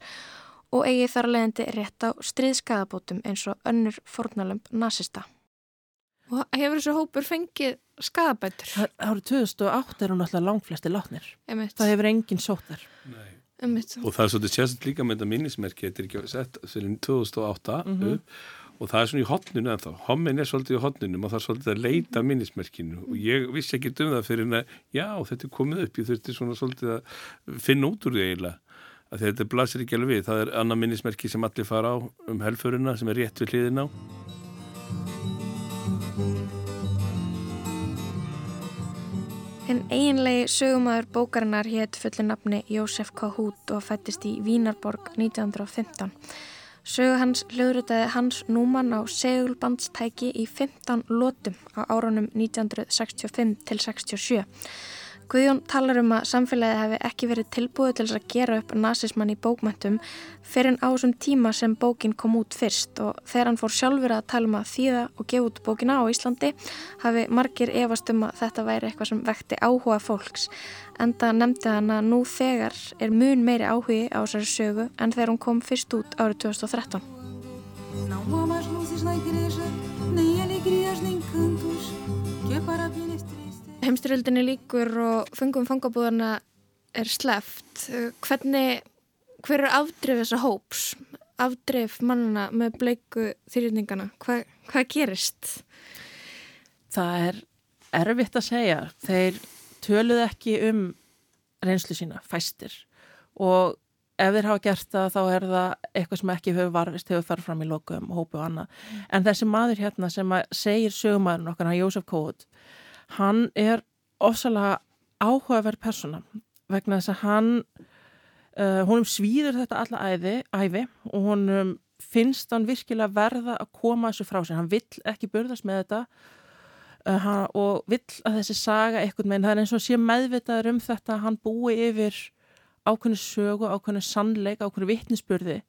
B: og eigi þar að leiðandi rétt á stríðskæðabótum eins og önnur fornalömp nazista. Og hefur þessu hópur fengið skæðabætur?
L: Árið 2008 er hún alltaf langflesti látnir. Það hefur enginn sótt þar.
E: Nei. Og það er svolítið sérst líka með þetta minnismerki þetta er ekki sett fyrir 2008 mm -hmm. og það er svona í hotninu en þá hommin er svolítið í hotninu og það er svolítið að leita minnismerkinu. Og ég vissi ekki um það fyrir en að já, þetta er komið upp ég þurfti svona svolítið að finna út úr því eiginlega að þetta blasir ekki alveg við. Það er annað minnismerki sem allir fara á um helfurina sem er rétt við hliðin á
B: En eiginlegi sögumæður bókarinnar hétt fullir nafni Jósef Kahút og fættist í Vínarborg 1915. Sögu hans hljóðrutaði Hans Núman á segulbandstæki í 15 lótum á árunum 1965 til 67. Guðjón talar um að samfélagi hefði ekki verið tilbúið til að gera upp nazismann í bókmæntum fyrir en á þessum tíma sem bókin kom út fyrst og þegar hann fór sjálfur að tala um að þýða og gefa út bókina á Íslandi hafi margir efast um að þetta væri eitthvað sem vekti áhuga fólks en það nefndi hann að nú þegar er mun meiri áhugi á þessari sögu en þegar hún kom fyrst út árið 2013. Não heimstyrjöldinni líkur og fengum fangabúðana er sleft. Hvernig, hver er afdrif þessa hóps? Afdrif mannana með bleiku þýrjendingana? Hva, hvað gerist?
L: Það er erfitt að segja. Þeir töluð ekki um reynslu sína, fæstir. Og ef þeir hafa gert það þá er það eitthvað sem ekki hefur varist, hefur farið fram í lokum, hópu og annað. En þessi maður hérna sem segir sögumæðurinn okkar, hann Jósef Kóð, hann er ofsalega áhugaverð persóna vegna þess að hann uh, honum svíður þetta alla æði, æfi og honum finnst hann virkilega verða að koma þessu frá sér, hann vill ekki börðast með þetta uh, hann, og vill að þessi saga eitthvað með það er eins og sé meðvitaður um þetta hann búi yfir ákveðinu sögu, ákveðinu sannleik, ákveðinu vittnisspörði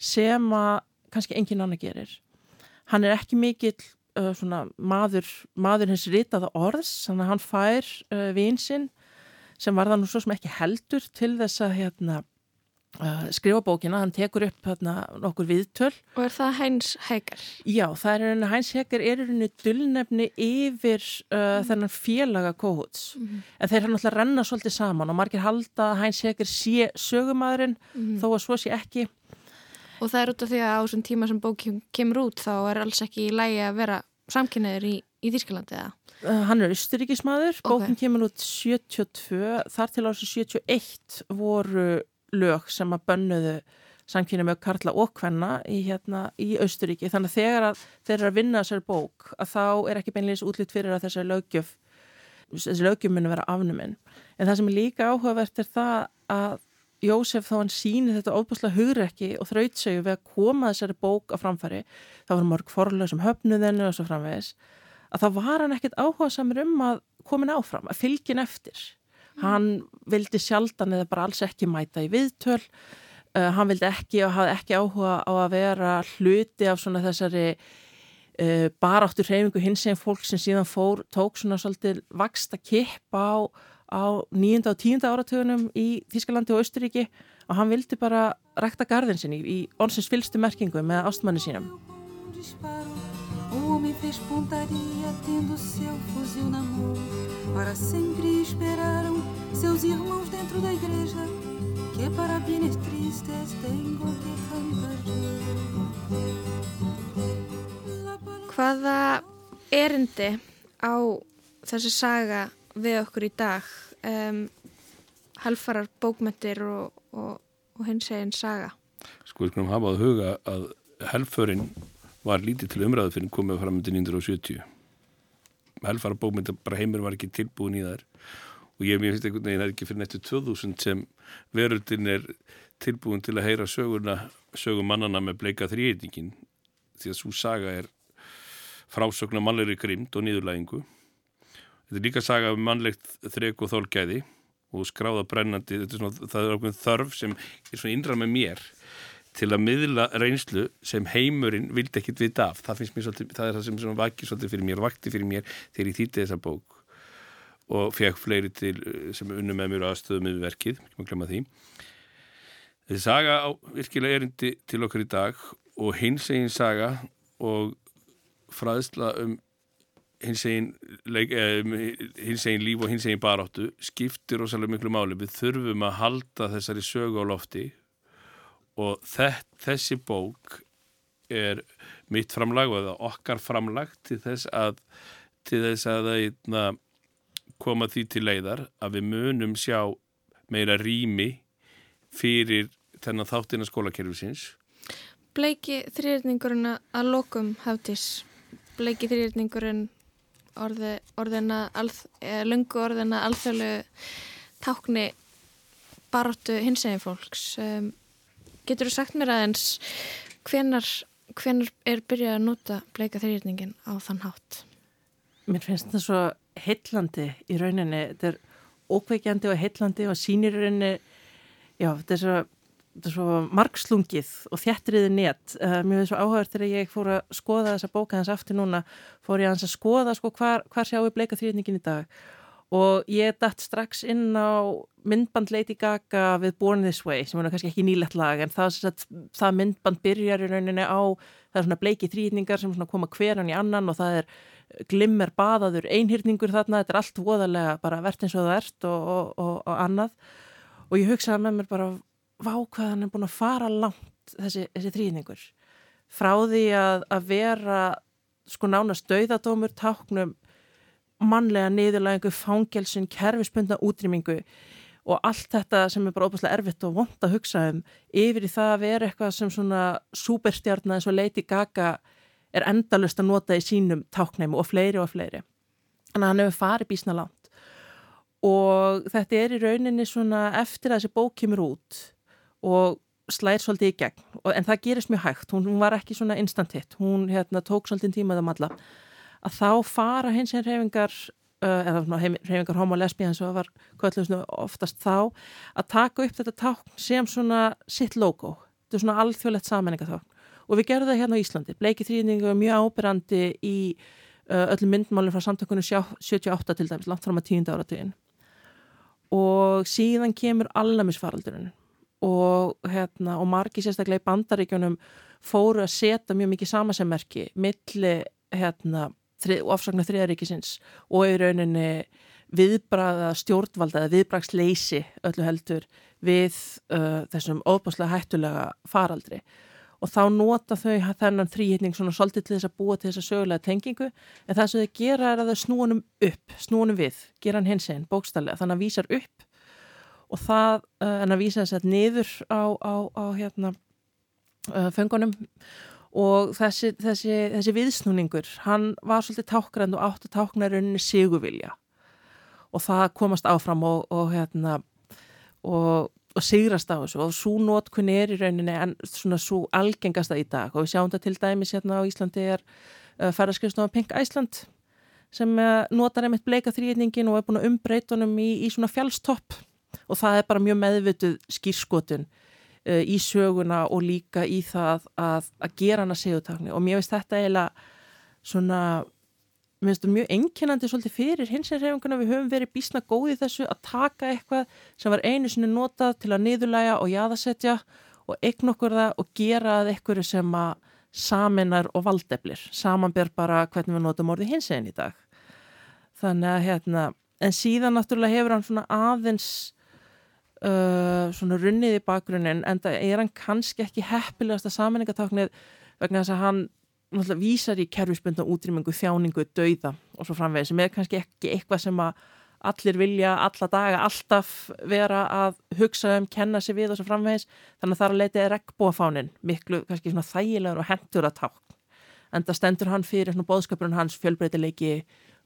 L: sem að kannski engin annar gerir. Hann er ekki mikill uh, svona, maður, maður hins ritaða orðs, þannig að hann fær uh, vinsinn sem var það nú svo sem ekki heldur til þess að hérna, uh, skrifa bókina, hann tekur upp hérna, nokkur viðtöl.
B: Og er það Hæns Hækar?
L: Já, það er Hæns Hækar er henni dullnefni yfir mm. þennan félaga kóhuts mm. en þeir hann alltaf renna svolítið saman og margir halda að Hæns Hækar sé sögumadurinn mm. þó að svo sé ekki
B: Og það er út af því að á þessum tíma sem bókjum kemur út þá er alls ekki í lægi að vera samkynniður í, í Þýrskalandi eða?
L: Uh, hann er austuríkismadur, okay. bókinn kemur út 72, þar til árið 71 voru lög sem að bönnuðu samkynni með Karla og Kvenna í, hérna, í Austuríki, þannig að þegar að þeir eru að vinna þessari bók, að þá er ekki beinleins útlýtt fyrir að þessari lögjöf þessi lögjöf muni vera afnuminn en það sem er líka áhugavert er það að Jósef þá hann síni þetta óbúslega hugrekki og þrautsegu við að koma þessari bók á framfæri, það voru mörg forlega sem höfnuðinu og svo framvegis. Að þá var hann ekkert áhuga samir um að komin áfram, að fylgin eftir. Mm. hann vildi sjaldan eða bara alls ekki mæta í viðtöl. Uh, hann vildi ekki og hafði ekki áhuga á að vera hluti af svona þessari uh, baráttur hreyfingu hins sem fólk sem síðan fór tók svona svolítið vaksta kipp á á nýjunda og tíunda áratögunum í Þískalandi og Austuríki og hann vildi bara rækta gardin sinni í ornsins fylstu merkingu með ástmanni sínum.
B: Hvaða erindi á þessi saga við okkur í dag um, halfarar bókmyndir og, og, og hins eginn saga.
E: Sko við skulum hafa að huga að helförinn var lítið til umræðu fyrir komið fram til 1970 helfarar bókmyndir bara heimur var ekki tilbúin í þær. Og ég finnst einhvern veginn að það er ekki fyrir nettu 2000 sem veröldin er tilbúin til að heyra söguna sögum mannana með bleika þrýrýtingin því að svo saga er frásögna mannleiri grimt og niðurlægingu Þetta er líka saga um mannlegt þrek og þólkæði og skráða brennandi, er svona, það er okkur þörf sem er svona innra með mér til að miðla reynslu sem heimurinn vildi ekkit vita af. Það, svolítið, það er það sem svona vakið svolítið fyrir mér, vakti fyrir mér þegar ég þýtti þessa bók og fekk fleiri til sem unnum með mér aðstöðum með verkið, ekki maður glemma því. Þessi saga á virkilega erindi til okkar í dag og hins eginn saga og fræðsla um hins hins egin líf og hins egin baráttu skiptir rosalega miklu máli við þurfum að halda þessari sögu á lofti og þess, þessi bók er mitt framlag og okkar framlag til þess að, til þess að eitna, koma því til leiðar að við munum sjá meira rými fyrir þennan þáttina skólakerfisins.
B: Bleiki þrýrningurinn að lokum hafðis, bleiki þrýrningurinn orði, orðina, alð, lungu orðina alþjóðlu tákni baróttu hinsegin fólks. Um, getur þú sagt mér aðeins hvenar, hvenar er byrjað að nota bleika þrýrningin á þann hátt?
L: Mér finnst þetta svo heillandi í rauninni. Þetta er ókveikjandi og heillandi og sínir rauninni, já, þetta er svo margslungið og þjættriði net. Uh, mér finnst svo áhugað þegar ég fór að skoða þessa bóka hans aftur núna, fór ég að skoða sko hvar, hvar sjáum við bleika þrýrningin í dag og ég dætt strax inn á myndband Lady Gaga við Born This Way sem er kannski ekki nýlegt lag en það, það, það myndband byrjar í rauninni á það er svona bleiki þrýningar sem koma hverjan í annan og það er glimmer baðaður einhyrningur þarna, þetta er allt voðalega bara verðt eins og það ert og, og, og, og annað og ég hugsaði með mér bara vá hvað hann er búin að fara langt þessi, þessi þrýningur frá því að, að vera sko nánast döiðadómur táknum mannlega niðurlægingu, fangelsun, kerfispundna útrýmingu og allt þetta sem er bara óbúslega erfitt og vond að hugsa um yfir í það að vera eitthvað sem svona superstjarnar eins og Lady Gaga er endalust að nota í sínum táknæmi og fleiri og fleiri. Þannig að hann hefur farið bísna langt og þetta er í rauninni svona eftir að þessi bók kemur út og slæðir svolítið í gegn. En það gerist mjög hægt, hún, hún var ekki svona instant hit, hún hérna, tók svolítið tímaðum alla að þá fara hins einn reyfingar uh, eða reyfingar homo lesbí eins og var kvöldlega oftast þá að taka upp þetta tákn sem svona sitt logo, þetta er svona alþjóðlegt sammenningatákn og við gerðum það hérna á Íslandi. Bleiki þrýningu er mjög ábyrrandi í uh, öllum myndmálinn frá samtökunum 78 til dæmis, langt fram að tíunda áratíðin og síðan kemur allamisfaraldurinn og, hérna, og margi sérstaklega í bandaríkjunum fóru að setja mjög mikið samasemmerki milli hérna ofsagnar þriðaríkisins og í rauninni viðbraða stjórnvalda eða viðbragsleysi öllu heldur við uh, þessum óbáslega hættulega faraldri. Og þá nota þau þennan þrýhittning svona svolítið til þess að búa til þessa sögulega tengingu en það sem þau gera er að þau snúanum upp, snúanum við, gera hann hins einn bókstallega, þannig að vísar upp og það uh, en að vísa þess að niður á, á, á hérna uh, fengunum og þessi, þessi, þessi viðsnúningur, hann var svolítið tákgrænd og átt að tákna rauninni sigurvilja. Og það komast áfram og, og hérna og, og sigrast á þessu. Og svo nótkunni er í rauninni en svona svo algengasta í dag. Og við sjáum þetta til dæmis hérna á Íslandi er uh, ferðarskriðstofan Pink Iceland sem notar einmitt bleika þrýðningin og er búin að umbreytunum í, í svona fjálstopp og það er bara mjög meðvituð skýrskotun uh, í söguna og líka í það að, að gera hana segutakni og mér finnst þetta eiginlega svona mér finnst þetta mjög enginandi svolítið fyrir hins er reyfinguna við höfum verið bísna góði þessu að taka eitthvað sem var einu sinni notað til að niðurlæga og jaðasetja og eign okkur það og gera það eitthvað sem að saminar og valdeflir. Samanber bara hvernig við notum orði hins einn í dag. Þannig að hérna en síðan náttúrulega hefur hann svona aðeins uh, svona runnið í bakgrunin en það er hann kannski ekki heppilegast að saminningatáknið vegna þess að hann náttúrulega vísar í kerfisbundna útrýmingu, þjáningu, dauða og svo framvegið sem er kannski ekki eitthvað sem að allir vilja alla daga alltaf vera að hugsa um, kenna sig við og svo framvegis. Þannig að það er að leita regnbófánin miklu kannski svona þægilegur og hendur að tákn. En það stendur hann fyrir svona bóðskapurinn hans fjölbreytileiki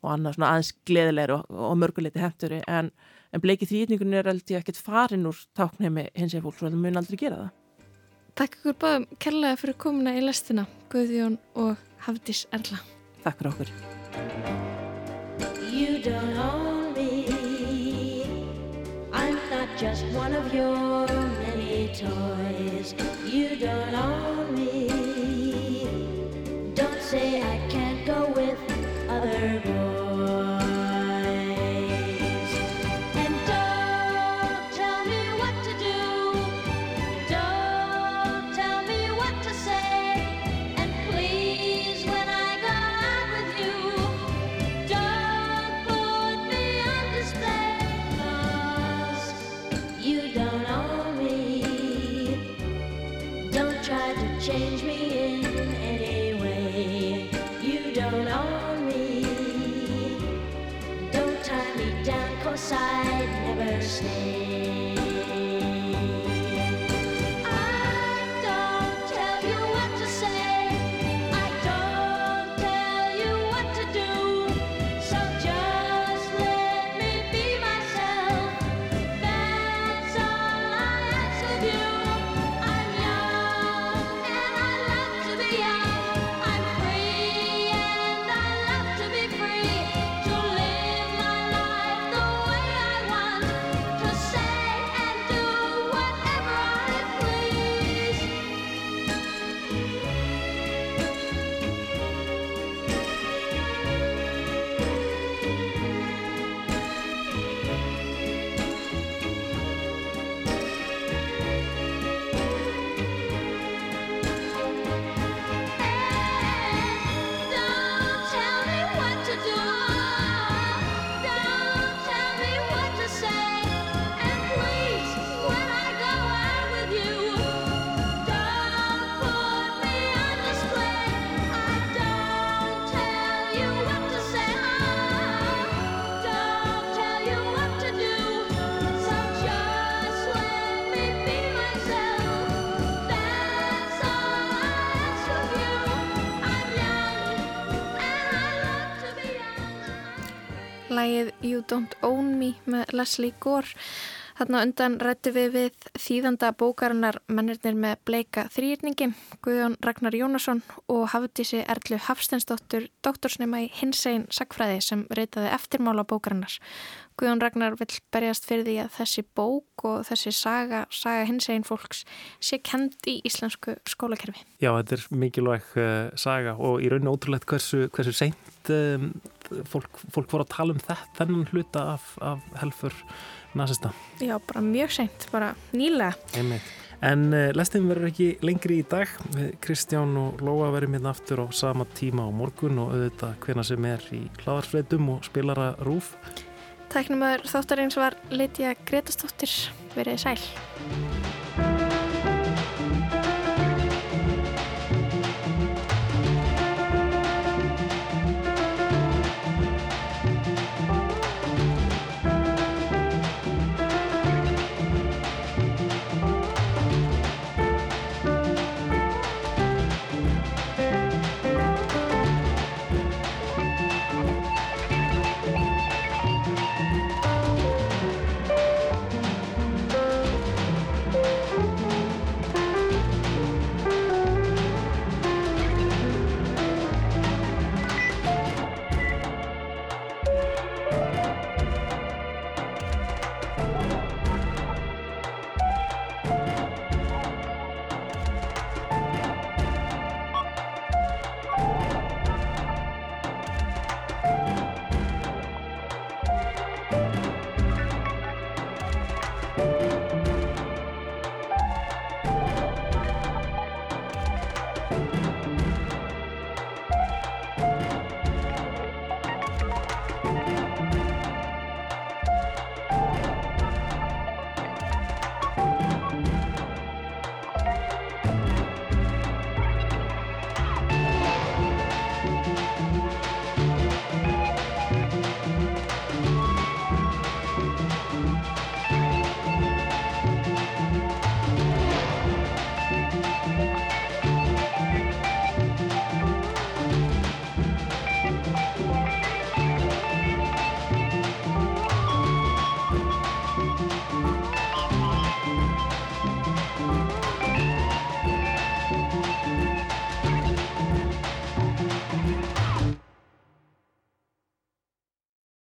L: og annað svona aðeins gleðilegur og, og mörguleiti henduri en en bleiki þrýtningun er aldrei ekkert farin úr táknheimi hins eða fólk svo það mun aldrei gera það.
B: Takk ykkur báðum kærlega fyrir komuna í lestina Guðjón og Hafdís Erla.
L: Takk fyrir okkur.
J: You don't own me. I'm not just one of your many toys. You don't own me. Don't say I can't go with other boys You Don't Own Me
B: með Leslie Gore. Þarna á undan rættu við við þýðanda bókarinnar mennirnir með bleika þrýrningin, Guðjón Ragnar Jónasson og Hafdísi Erlu Hafstensdóttur, doktorsnema í hinsegin sakfræði sem reytaði eftirmála bókarinnar. Guðjón Ragnar vill berjast fyrir því að þessi bók og þessi saga, saga hinsegin fólks sé kend í íslensku skólakerfi.
A: Já, þetta er mikilvæg uh, saga og í rauninu ótrúlegt hversu, hversu seint um, fólk, fólk voru að tala um þetta, þennan hluta af, af helfur nazista.
B: Já, bara mjög seint, bara nýlega.
A: Einmitt. En uh, lestin verður ekki lengri í dag. Kristján og Lóa verðum hérna aftur á sama tíma á morgun og auðvitað hvena sem er í hlaðarsfreitum og spilara rúf.
B: Tæknumöður þáttarins var Lydia Gretastóttir. Verið sæl.